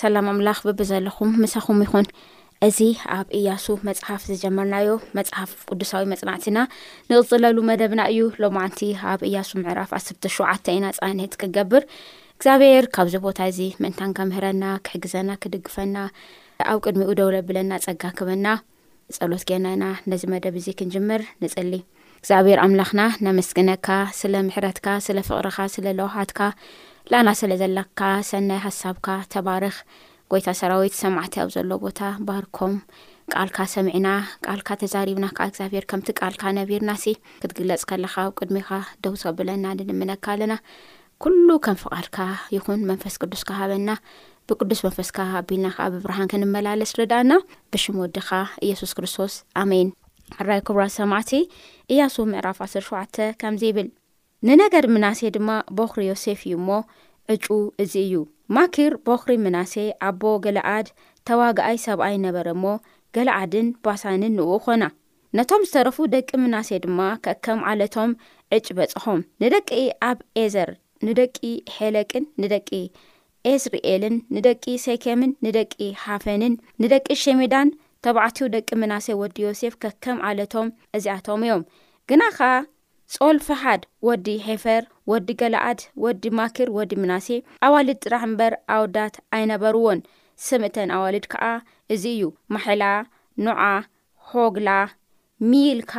ሰላም ኣምላኽ ብብዘለኹም ምሳኹም ይኹን እዚ ኣብ እያሱ መጽሓፍ ዝጀመርናዮ መጽሓፍ ቅዱሳዊ መጽናዕትና ንቕጽለሉ መደብና እዩ ሎማዓንቲ ኣብ እያሱ ምዕራፍ ዓስተ ሸዓተ ኢና ጻንት ክገብር እግዚኣብሔር ካብዚ ቦታ እዚ ምእንታን ከምህረና ክሕግዘና ክድግፈና ኣብ ቅድሚኡ ደውለብለና ጸጋ ክበና ጸሎት ጌና ኢና ነዚ መደብ እዚ ክንጅምር ንጽሊ እግዚኣብሔር ኣምላኽና ነመስግነካ ስለ ምሕረትካ ስለ ፍቕርኻ ስለ ለውሃትካ ላና ስለ ዘለካ ሰናይ ሃሳብካ ተባርኽ ጎይታ ሰራዊት ሰማዕቲ ኣብ ዘሎ ቦታ ባርኮም ቃልካ ሰሚዕና ቃልካ ተዛሪብና ከ እግዚኣብሔር ከምቲ ቃልካ ነቢርናሲ ክትግለጽ ከለካ ኣብ ቅድሚኻ ደው ተብለና ንንምነካ ኣለና ኩሉ ከም ፍቃድካ ይኹን መንፈስ ቅዱስካ ሃበና ብቅዱስ መንፈስካ ኣቢልና ከኣ ብብርሃን ክንመላለስ ርድኣና ብሽም ወድኻ ኢየሱስ ክርስቶስ ኣሜን። ሕራይ ክቡራት ሰማዕቲ እያሱ ምዕራፍ ዓሰርተ ሸውዓተ ከምዚ ይብል ንነገድ ምናሴ ድማ ቦኽሪ ዮሴፍ እዩ እሞ ዕጩ እዚ እዩ ማኪር ቦኽሪ ምናሴ ኣቦ ገለኣድ ተዋግኣይ ሰብኣይ ነበረ እሞ ገለኣድን ባሳንን ንኡ ኾና ነቶም ዝተረፉ ደቂ ምናሴ ድማ ከከም ዓለቶም ዕጭ በጽሖም። ንደቂ ኣብዔዘር፣ ንደቂ ሔለቅን ንደቂ ኤስርኤልን፣ ንደቂ ሴኬምን ንደቂ ሓፈንን፣ ንደቂ ሼሜዳን፣ ተባዕትዮ ደቂ ምናሴ ወዲ ዮሴፍ ከከም ዓለቶም እዚኣቶም እዮም። ግና ኸኣ ጾልፈሓድ ወዲ ሔፈር ወዲ ገለኣድ ወዲ ማኪር ወዲ ምናሴ ኣዋልድ ጥራሕ እምበር ኣወዳት ኣይነበርዎን። ስም እተን ኣዋልድ ከኣ እዚ እዩ፣ ማሔላ፣ ኖዓ፣ ሖግላ፣ ሚልካ፣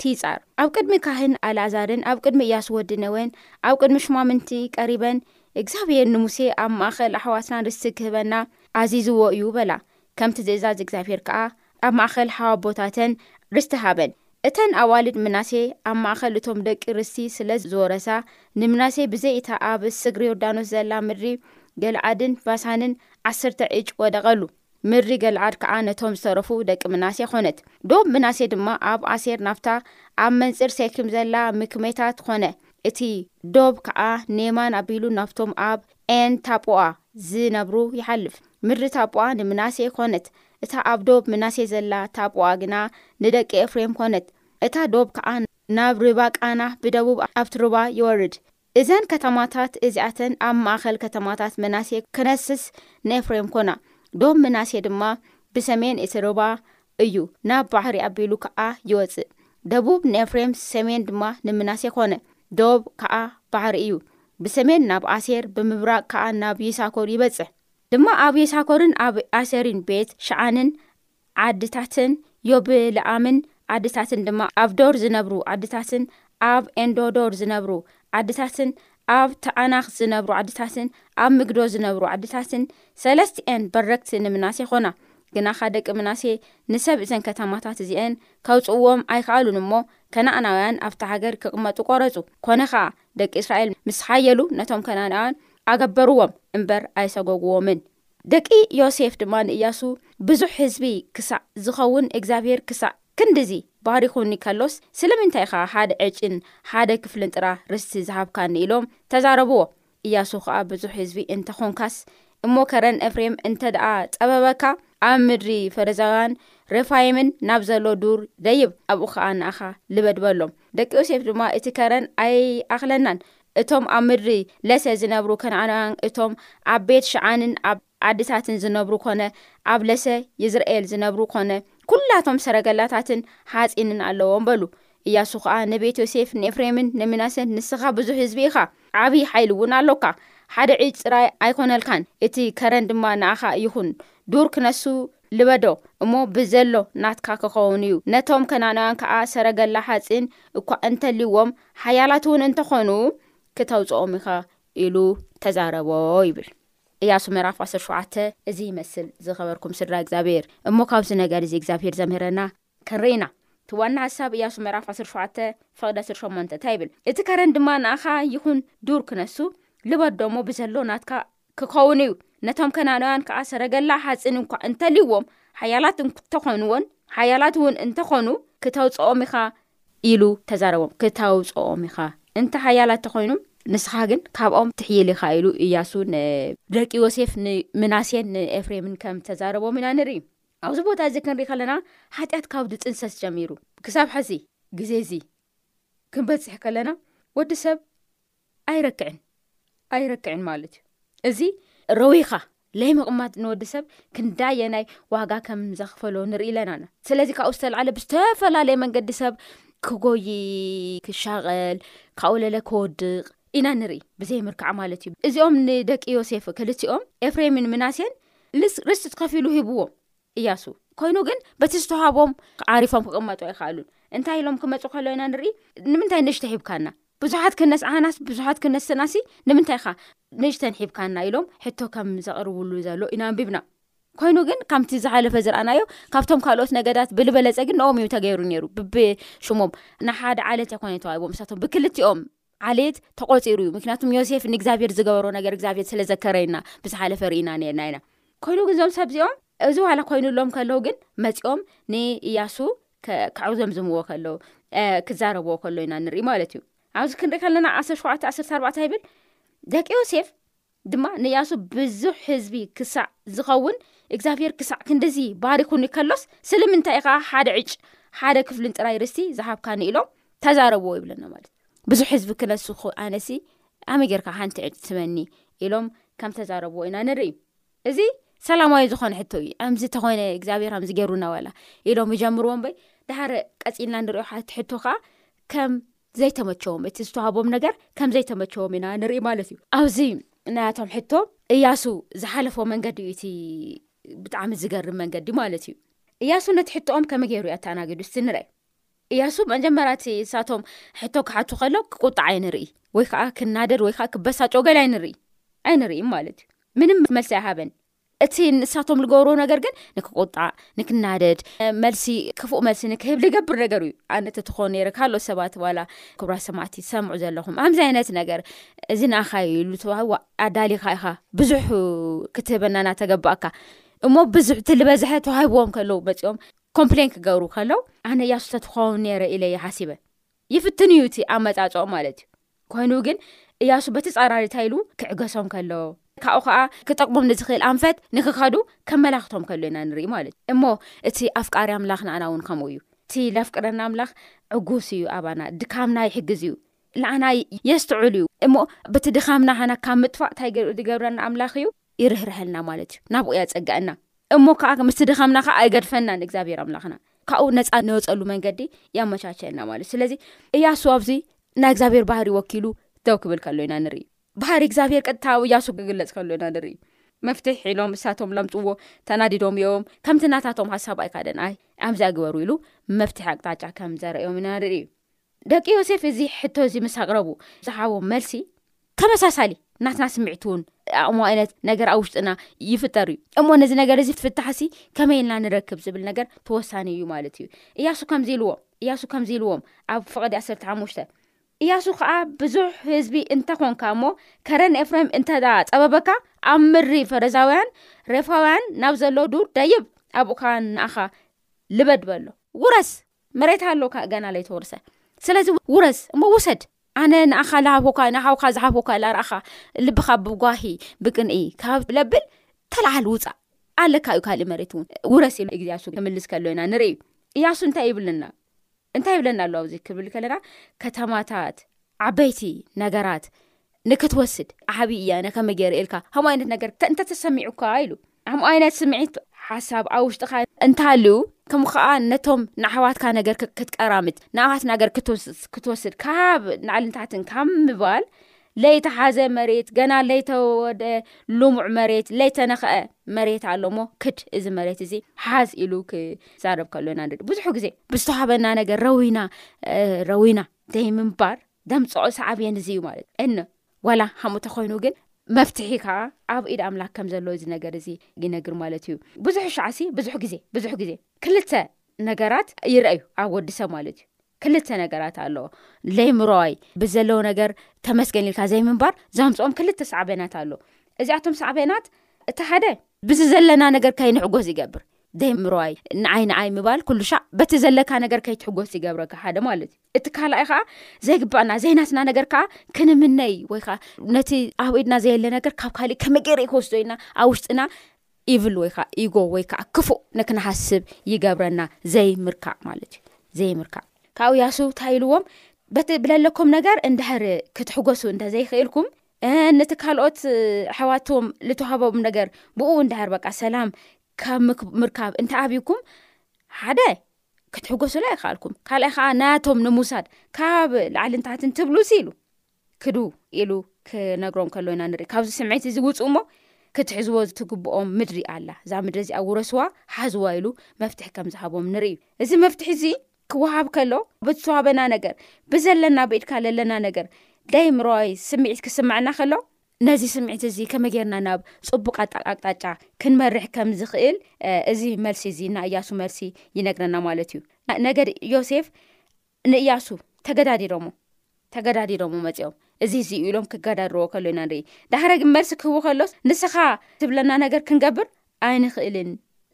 ቲጻር፣ ኣብ ቅድሚ ካህን ኣልኣዛርን ኣብ ቅድሚ እያሱ ወዲ ነዌን ኣብ ቅድሚ ሹማምንቲ ቀሪበን፣ እግዚኣብሄር ንሙሴ ኣብ ማእከል ኣሕዋትና ርስቲ ኪህበና ኣዚዝዎ እዩ በላ። ከም ትእዛዝ እግዚኣብሄር ከኣ ኣብ ማእከል ሓዋቦታተን ርስቲ ሃበን። እተን ኣዋልድ ምናሴ ኣብ ማእከል እቶም ደቂ ርስቲ ስለ ዝወረሳ፣ ንምናሴ ብዘይ እታ ኣብ ስግር ዮርዳኖስ ዘላ ምድሪ ገልዓድን ባሳንን ዓሰርተ ዕጭ ወደቐሉ። ምድሪ ገልዓድ ከኣ ነቶም ዝተረፉ ደቂ ምናሴ ዀነት። ዶብ ምናሴ ድማ ኣብ ኣሴር ናብታ ኣብ መንጽር ሴክም ዘላ ምክሜታት ዀነ። እቲ ዶብ ከኣ ኔማን ኣቢሉ ናብቶም ኣብ ዔን-ታጶኣ ዚነብሩ ይሓልፍ። ምድሪ ታጶኣ ንምናሴ ዀነት፣ እታ ኣብ ዶብ ምናሴ ዘላ ታጶኣ ግና ንደቂ ኤፍሬም ዀነት። እታ ዶብ ከኣ ናብ ርባ ቃና ብደቡብ ኣብቲ ርባ ይወርድ። እዘን ከተማታት እዚኣተን ኣብ ማእከል ከተማታት ምናሴ ክነስስ ንኤፍሬም ኰና። ዶብ ምናሴ ድማ ብሰሜን እቲ ሩባ እዩ፣ ናብ ባሕሪ ኣቢሉ ከኣ ይወጽእ። ደቡብ ንኤፍሬም ሰሜን ድማ ንምናሴ ኰነ፣ ዶብ ከኣ ባሕሪ እዩ፣ ብሰሜን ናብ ኣሴር ብምብራቕ ከኣ ናብ ይሳኮር ይበጽሕ። ድማ ኣብ ይሳኮርን ኣብ ኣሴርን ቤት ሽዓንን ዓድታትን ዮብልኣምን ዓድታትን ድማ ኣብ ዶር ዝነብሩ ዓድታትን ኣብ ኤንዶዶር ዝነብሩ ዓድታትን ኣብ ተኣናኽ ዝነብሩ ዓድታትን ኣብ ምግዶ ዝነብሩ ዓድታትን ሰለስቲኤን በረክት ንምናሴ ኾና። ግናኻ ደቂ ምናሴ ንሰብ እተን ከተማታት እዚኤን ከውጽእዎም ኣይከኣሉን እሞ፣ ከነኣናውያን ኣብታ ሃገር ክቕመጡ ቆረጹ። ኮነ ኸኣ፣ ደቂ እስራኤል ምስ ሓየሉ ነቶም ከነኣናውያን ኣገበርዎም እምበር ኣይሰጎግዎምን። ደቂ ዮሴፍ ድማ ንእያሱ፣ ብዙሕ ህዝቢ ኽሳዕ ዚኸውን እግዚኣብሄር ክሳዕ ክንድዚ ባሪኹኒ ከሎስ፣ ስለምንታይ ኢኻ ሓደ ዕጭን ሓደ ክፍልን ጥራ ርስቲ ዝሃብካኒ? ኢሎም ተዛረብዎ። እያሱ ኸኣ፣ ብዙሕ ህዝቢ እንተ ዀንካስ እሞ ከረን ኤፍሬም እንተ ደኣ ጸበበካ፣ ኣብ ምድሪ ፈሪዛውያን ሬፋይምን ናብ ዘሎ ዱር ደይብ፣ ኣብኡ ኸኣ ንኣኻ ልበድ፣ በሎም። ደቂ ዮሴፍ ድማ፣ እቲ ከረን ኣይኣኽለናን፣ እቶም ኣብ ምድሪ ለሰ ዝነብሩ ከነኣናውያን እቶም ኣብ ቤት ሽዓንን ኣብ ዓድታትን ዝነብሩ ኮነ ኣብ ለሰ ይዝርኤል ዝነብሩ ኮነ ኵላቶም ሰረገላታትን ሓጺንን ኣለዎም በሉ። እያሱ ኸኣ ንቤት ዮሴፍ ንኤፍሬምን ንምናሰን ንስኻ ብዙሕ ህዝቢ ኢኻ፣ ዓብዪ ሓይሊውን ኣሎካ፣ ሓደ ዒጭ ጥራይ ኣይኰነልካን፣ እቲ ከረን ድማ ንኣኻ ይኹን፣ ዱር ክነሱ ልበዶ እሞ ብዘሎ ናትካ ክኸውን እዩ። ነቶም ከናናውያን ከኣ ሰረገላ ሓጺን እኳ እንተልዩዎም፣ ሓያላት እውን እንተኾኑ፣ ክተውጽኦም ኢኻ ኢሉ ተዛረቦ ይብል። እያሱ ምዕራፍ ዓሰርተ ሸውዓተ እዚ ይመስል። ዝኸበርኩም ስድራ እግዚኣብሄር፣ እሞ ካብዚ ነገር እዚ እግዚኣብሄር ዘምህረና ክንርኢ ኢና። እቲ ዋና ሓሳብ እያሱ ምዕራፍ ዓሰርተ ሸውዓተ ፍቕዲ ዓሰርተ ሸሞንተ እንታይ ይብል? እቲ ከረን ድማ ንኣኻ ይኹን ዱር ክነሱ፣ ልበዶ እሞ ብዘሎ ናትካ ክኸውን እዩ። ነቶም ከነኣናውያን ከኣ ሰረገላ ሓጺን እኳ እንተ ልዎም፣ ሓያላት እንተ ዀኑዎን ሓያላት እውን እንተ ዀኑ፣ ክተውጽኦም ኢኻ ኢሉ ተዛረቦም። ክተውጽኦም ኢኻ፣ እንተ ሓያላት እንተ ዀይኖም፣ ንስኻ ግን ካብኦም ትሕይል ኢኻ ኢሉ እያሱ ን። ደቂ ዮሴፍ ንምናሴን ንኤፍሬምን ከም እተዛረቦም ኢና ንርኢ። ኣብዚ ቦታ እዚ ክንርኢ ከለና ሓጢኣት ካብ ዝጥንሰስ ጀሚሩ ክሳብ ሕዚ ግዜ እዚ ክንበጽሕ ከለና ወዲ ሰብ ኣይረክዕን ኣይረክዕን ማለት እዩ እዚ ረዊኻ ለይ ምቕማጥ ንወዲ ሰብ ክንዳየናይ ዋጋ ከም ዘኽፈሎ ንርኢ ለናና ስለዚ ካብኡ ዝተላዓለ ብዝተፈላለየ መንገዲ ሰብ ክጎይ ክሻቐል ካብኡ ለለ ክወድቕ ኢና ንርኢ ብዘይ ምርካዕ ማለት እዩ እዚኦም ንደቂ ዮሴፍ ክልቲኦም ኤፍሬምን ምናሴን ርስት ከፊሉ ሂብዎም እያሱ ኮይኑ ግን በቲ ዝተዋሃቦም ዓሪፎም ክቕመጡ ኣይክኣሉን እንታይ ኢሎም ክመፁ ከሎ ኢና ንርኢ ንምንታይ ንእሽተ ሂብካና ብዙሓት ክነስዓናስ ብዙሓት ክነስናሲ ንምንታይ ኢኻ ንእሽተን ሒብካና ኢሎም ሕቶ ከም ዘቕርብሉ ዘሎ ኢና ኣንቢብና ኮይኑ ግን ከምቲ ዝሓለፈ ዝረኣናዮ ካብቶም ካልኦት ነገዳት ብልበለፀ ግን ንኦም እዩ ተገይሩ ነይሩ ብብሽሞም ንሓደ ዓለት ኣይኮነ ተዋሂቦም እሳቶም ብክልቲኦም ዓሌት ተቆፂሩ እዩ ምክንያቱም ዮሴፍ ንእግዚኣብሄር ዝገበሮ ነገር እግዚኣብሄር ስለዘከረና ብዝሓለፈ ርኢና ነርና ኢና ኮይኑ ግን እዞም ሰብ እዚኦም እዚ ዋላ ኮይኑሎም ከለዉ ግን መፂኦም ንእያሱ ከዕዘምዝምዎ ከለዉ ክዛረብዎ ከሎ ኢና ንርኢ ማለት እዩ ኣብዚ ክንሪኢ ከለና ዓሰ ሸውዓተ ዓሰርተ ኣርባዕተ ይብል ደቂ ዮሴፍ ድማ ንያሱ ብዙሕ ህዝቢ ክሳዕ ዝኸውን እግዚኣብሄር ክሳዕ ክንዲዚ ባሪኹኒ ከሎስ ስለምንታይ ኢኻ ሓደ ዕጭ ሓደ ክፍልን ጥራይ ርስቲ ዝሃብካኒ ኢሎም ተዛረብዎ ይብለና ማለት እዩ ብዙሕ ህዝቢ ክነስኹ ኣነሲ ኣመይ ጌርካ ሓንቲ ዕጭ ትበኒ ኢሎም ከም ተዛረብዎ ኢና ንርኢ እዚ ሰላማዊ ዝኾነ ሕቶ እዩ ኣምዚ ተኾይነ እግዚኣብሔር ኣምዚ ገይሩና ዋላ ኢሎም ይጀምርዎ በይ ድሓር ቀፂልና ንሪኦ ሓቲ ሕቶ ከዓ ከም ዘይተመቸዎም እቲ ዝተዋሃቦም ነገር ከም ዘይተመቸዎም ኢና ንርኢ ማለት እዩ ኣብዚ ናያቶም ሕቶ እያሱ ዝሓለፎ መንገዲ እዩ እቲ ብጣዕሚ ዝገርም መንገዲ ማለት እዩ እያሱ ነቲ ሕቶኦም ከመይ ገይሩ እኣተኣናገዱ ስቲ ንርእ እያሱ መጀመርያ እቲ ንሳቶም ሕቶ ክሓቱ ከለው ክቁጣዕ ኣይንርኢ ወይ ከዓ ክናደድ ወይ ከዓ ክበሳጮ ገል ኣይንርኢ ኣይንርኢም ማለት እዩ ምንም መልሲ ኣይሃበን እቲ ንሳቶም ዝገብርዎ ነገር ግን ንክቁጣዕ ንክናደድ መልሲ ክፉእ መልሲ ንክህብ ዝገብር ነገር እዩ ኣነት እትኾኑ ነረ ካልኦት ሰባት ዋላ ክብራ ሰማዕቲ ዝሰምዑ ዘለኹም ኣምዚ ዓይነት ነገር እዚ ንኣኻዩ ኢሉ ተባሂዋ ኣዳሊካ ኢኻ ብዙሕ ክትህበና ናተገባእካ እሞ ብዙሕ ትልበዝሐ ተዋሂብዎም ከለዉ መፂኦም ኮምፕሌን ክገብሩ ከለው ኣነ እያሱ ተትኸውን ነይረ ኢለ እየ ሓሲበ ይፍትን እዩ እቲ ኣመፃፅኦም ማለት እዩ ኮይኑ ግን እያሱ በቲ ፃራሪ እንታይ ኢሉ ክዕገሶም ከሎ ካብኡ ከዓ ክጠቅሞም ንዝኽእል ኣንፈት ንክኸዱ ከመላኽቶም ከሎ ኢና ንርኢ ማለት እዩ እሞ እቲ ኣፍቃሪ ኣምላኽ ንኣና እውን ከምኡ እዩ እቲ ለፍቅረና ኣምላኽ ዕጉስ እዩ ኣባና ድካምና ይሕግዝ እዩ ንዓና የስትዑል እዩ እሞ በቲ ድኻምና ሓና ካብ ምጥፋእ እንታይ ዝገብረና ኣምላኽ እዩ ይርህርሀልና ማለት እዩ ናብኡ ያጸግዐና እሞ ከኣ ምስቲ ድኻምና ከኣ ኣይገድፈናን እግዚኣብሔር ኣምላኽና ካብኡ ነፃ ንወፀሉ መንገዲ ያመቻቸየና ማለት ስለዚ እያሱ ኣብዚ ናይ እግዚኣብሔር ባህሪ ወኪሉ ደው ክብል ከሎ ኢና ንርኢ ባህሪ እግዚኣብሔር ቀጥታ እያሱ ክግለፅ ከሎ ኢና ንርኢ መፍትሒ ሒሎም እሳቶም ለምፅዎ ተናዲዶም እዮም ከምቲ ናታቶም ሃሳብ ኣይካደን ኣይ ኣምዚ ኣግበሩ ኢሉ መፍትሒ ኣቅጣጫ ከም ዘርእዮም ኢና ንርኢ እዩ ደቂ ዮሴፍ እዚ ሕቶ እዚ ምስ ኣቕረቡ ዝሃቦም መልሲ ተመሳሳሊ ናትና ስምዒት እውን ኣእሞ ኣይነት ነገር ኣብ ውሽጥና ይፍጠር እዩ እሞ ነዚ ነገር እዚ ትፍታሕሲ ከመይ ኢልና ንረክብ ዝብል ነገር ተወሳኒ እዩ ማለት እዩ እያሱ ከምዚ ኢልዎም እያሱ ከምዚ ኢልዎም ኣብ ፍቐዲ ዓሰርተ ሓሙሽተ እያሱ ከዓ ብዙሕ ህዝቢ እንተኾንካ እሞ ከረን ኤፍሬም እንተ ፀበበካ ኣብ ምድሪ ፈረዛውያን ሬፋውያን ናብ ዘሎ ዱር ደይብ ኣብኡካ ንኣኻ ልበድ በሎ ውረስ መሬት ኣሎ ካእ ገና ለይተወርሰ ስለዚ ውረስ እሞ ውሰድ ኣነ ንኣኻ ዝሃብኩካ ንሓውካ ዝሃብኩካ ላርኣኻ ልብኻ ብጓሂ ብቅንኢ ካብ ለብል ተላዓል ውፃእ ኣለካ እዩ ካልእ መሬት እውን ውረስ ዩ ግዜ ያሱ ክምልስ ከሎ ኢና ንርኢ እያሱ እንታይ ይብልና እንታይ ይብለና ኣሉ ኣብዚ ክብል ከለና ከተማታት ዓበይቲ ነገራት ንክትወስድ ዓብዪ እያ ነከመ ገይር ኤልካ ከምኡ ዓይነት ነገር ከእንተተሰሚዑካ ኢሉ ከምኡ ዓይነት ስምዒት ሓሳብ ኣብ ውሽጥኻ እንተሃልዩ ከምኡ ከዓ ነቶም ንኣሕዋትካ ነገር ክትቀራምት ንኣኻት ነገር ክትወስድ ካብ ንዕልንታትን ካብ ምባል ለይተሓዘ መሬት ገና ለይተወደ ልሙዕ መሬት ለይተነክአ መሬት ኣሎሞ ክድ እዚ መሬት እዚ ሓዝ ኢሉ ክዛረብ ከሎና ንርኢ ብዙሕ ግዜ ብዝተዋህበና ነገር ረዊና ረዊና ዘይምንባር ደምፅዖ ሰዓብየን እዚ እዩ ማለት እነ ዋላ ሃምኡ ተኮይኑ ግን መፍትሒ ከዓ ኣብ ኢድ ኣምላክ ከም ዘሎ እዚ ነገር እዚ ይነግር ማለት እዩ ብዙሕ ሻዕሲ ብዙሕ ግዜ ብዙሕ ግዜ ክልተ ነገራት ይረአዩ ኣብ ወዲ ሰብ ማለት እዩ ክልተ ነገራት ኣለዎ ለይምሮዋይ ብዘለዎ ነገር ተመስገን ኢልካ ዘይምንባር ዘምፅኦም ክልተ ሳዕበናት ኣሎ እዚኣቶም ሳዕበናት እቲ ሓደ ብዚ ዘለና ነገር ከይንሕጎስ ይገብር ዘይምሮዋይ ንዓይ ንዓይ ምባል ኩሉ ሻዕ በቲ ዘለካ ነገር ከይትሕጎስ ይገብረካ ሓደ ማለት እዩ እቲ ካልኣይ ከዓ ዘይግባኣና ዘይናትና ነገር ከዓ ክንምነይ ወይ ከዓ ነቲ ኣብ ኢድና ዘየለ ነገር ካብ ካሊእ ከመገይረ ክወስዶ ኢልና ኣብ ውሽጥና ይቭል ወይ ከዓ ኢጎ ወይ ከዓ ክፉእ ንክንሓስብ ይገብረና ዘይምርካእ ማለት እዩ ዘይምርካእ ካብኡ ያሱ እንታይ ኢልዎም በቲ ብለለኩም ነገር እንድሕር ክትሕገሱ እንተዘይክእልኩም ነቲ ካልኦት ኣሕዋቶም ዝተዋህቦም ነገር ብኡ እንድሕር በቃ ሰላም ካብ ምርካብ እንተኣብዩኩም ሓደ ክትሕጎሱላ ኣይክኣልኩም ካልኣይ ከዓ ናያቶም ንምውሳድ ካብ ላዕልንታትን ትብሉ ሲ ኢሉ ክዱ ኢሉ ክነግሮም ከሎ ኢና ንርኢ ካብዚ ስምዒት እዚ ውፁ እሞ ክትሕዝዎ ዝትግብኦም ምድሪ ኣላ እዛ ምድሪ እዚኣ ውረስዋ ሓዝዋ ኢሉ መፍትሒ ከም ዝሃቦም ንርኢ እዩ እዚ መፍትሒ እዚ ክወሃብ ከሎ ብዝተዋበና ነገር ብዘለና ብኢድካ ለለና ነገር ደይ ምሮዋይ ስምዒት ክስምዐና ከሎ ነዚ ስምዒት እዚ ከመይ ጌርና ናብ ጽቡቕ ኣቅጣጫ ክንመርሕ ከም ዝኽእል እዚ መልሲ እዚ ናይ እያሱ መልሲ ይነግረና ማለት እዩ ነገድ ዮሴፍ ንእያሱ ተገዳዲሮሞ ተገዳዲሮሞ መጺኦም እዚ እዚ ኢሎም ክገዳድርዎ ከሎ ኢና ንርኢ ዳሕረ ግን መልሲ ክህቡ ከሎስ ንስኻ ትብለና ነገር ክንገብር ኣይንኽእልን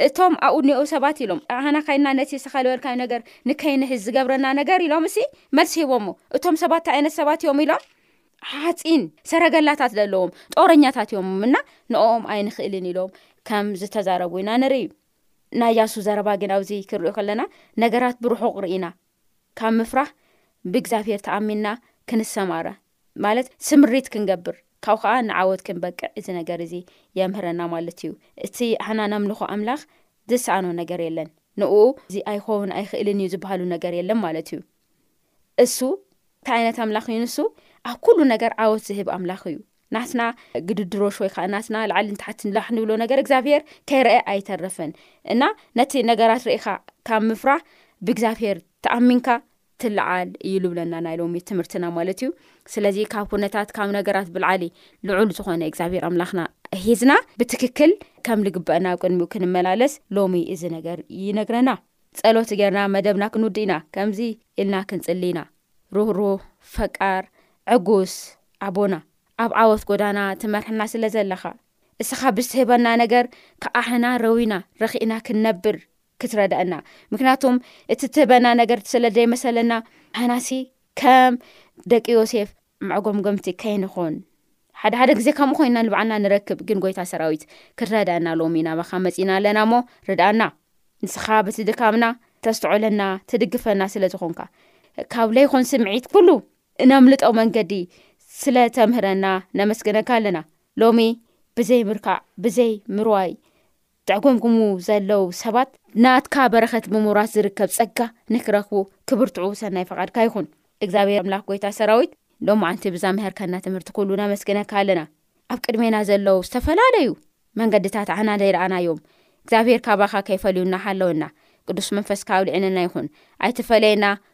እቶም ኣብኡ እኔዉ ሰባት ኢሎም ኣሃና ካይንና ነቲ ዝተኸልበልካዮ ነገር ንከይንሕዝ ዝገብረና ነገር ኢሎምሲ መልሲ ሂቦሞ እቶም ሰባት እንታይ ዓይነት ሰባት እዮም ኢሎም ሓጺን ሰረገላታት ዘለዎም ጦረኛታት እዮም እና ንኦም ኣይንኽእልን ኢሎም ከም ዝተዛረቡ ኢና ንርኢ ናይ ያሱ ዘረባ ግን ኣብዚ ክሪኦ ከለና ነገራት ብርሑቕ ርኢና ካብ ምፍራህ ብእግዚኣብሔር ተኣሚንና ክንሰማራ ማለት ስምሪት ክንገብር ካብኡ ከኣ ንዓወት ክንበቅዕ እዚ ነገር እዚ የምህረና ማለት እዩ። እቲ ኣሕና ነምልኾ ኣምላኽ ዝሰኣኖ ነገር የለን። ንእኡ እዚ ኣይኮውን ኣይክእልን እዩ ዝበሃሉ ነገር የለን ማለት እዩ። እሱ እንታይ ዓይነት ኣምላኽ እዩ ንሱ ኣብ ኩሉ ነገር ዓወት ዝህብ ኣምላኽ እዩ። ናትና ግድድሮሽ ወይ ከኣ ናትና ላዕልን ታሕትን ላሕ ንብሎ ነገር እግዚኣብሄር ከይረኤ ኣይተርፍን እና ነቲ ነገራት ርኢኻ ካብ ምፍራህ ብእግዚኣብሄር ተኣሚንካ ትለዓል እዩ ልብለና ናይ ሎሚ ትምህርትና ማለት እዩ ስለዚ ካብ ኩነታት ካብ ነገራት ብልዓሊ ልዑል ዝኾነ እግዚኣብሔር ኣምላኽና ሂዝና ብትክክል ከም ልግበአና ኣብ ቅድሚኡ ክንመላለስ ሎሚ እዚ ነገር ይነግረና ፀሎት ገርና መደብና ክንውድ ኢና ከምዚ ኢልና ክንፅሊ ኢና ርህሩህ ፈቃር ዕጉስ ኣቦና ኣብ ዓወት ጎዳና ትመርሐና ስለ ዘለኻ እስኻ ብዝትህበና ነገር ክኣህና ረዊና ረኺእና ክንነብር ክትረዳእና ምክንያቱም እቲ ትህበና ነገር ስለ ደይመሰለና ኣህናሲ ከም ደቂ ዮሴፍ መዕጎምጎምቲ ከይንኾን ሓደ ሓደ ግዜ ከምኡ ኮይና ንብዓልና ንረክብ ግን ጎይታ ሰራዊት ክትረደኣና ሎሚ ናባካ መጺና ኣለና እሞ ርድኣና ንስካ በቲ ድካምና ተስትዖለና ትድግፈና ስለ ዝኮንካ ካብ ለይኮን ስምዒት ኩሉ እነምልጦ መንገዲ ስለ ተምህረና ነመስግነካ ኣለና ሎሚ ብዘይ ምርካዕ ብዘይ ምርዋይ ተዕጎምጉሙ ዘለው ሰባት ናትካ በረኸት ብምውራስ ዝርከብ ጸጋ ንክረኽቡ ክብርትዑ ሰናይ ፈቓድካ ይኹን። እግዝኣብሄር ኣምላኽ ጎይታ ሰራዊት ሎምዓንቲ ብዛ መሀርከና ትምህርቲ ኩሉ ነመስግነካ ኣለና ኣብ ቅድሜና ዘለው ዝተፈላለዩ መንገድታት ዓና ዘይረኣናዮም እግዚኣብሄር ካባኻ ከይፈለዩና ሓለወና ቅዱስ መንፈስካ ኣብልዕለና ይኹን ኣይትፈለየና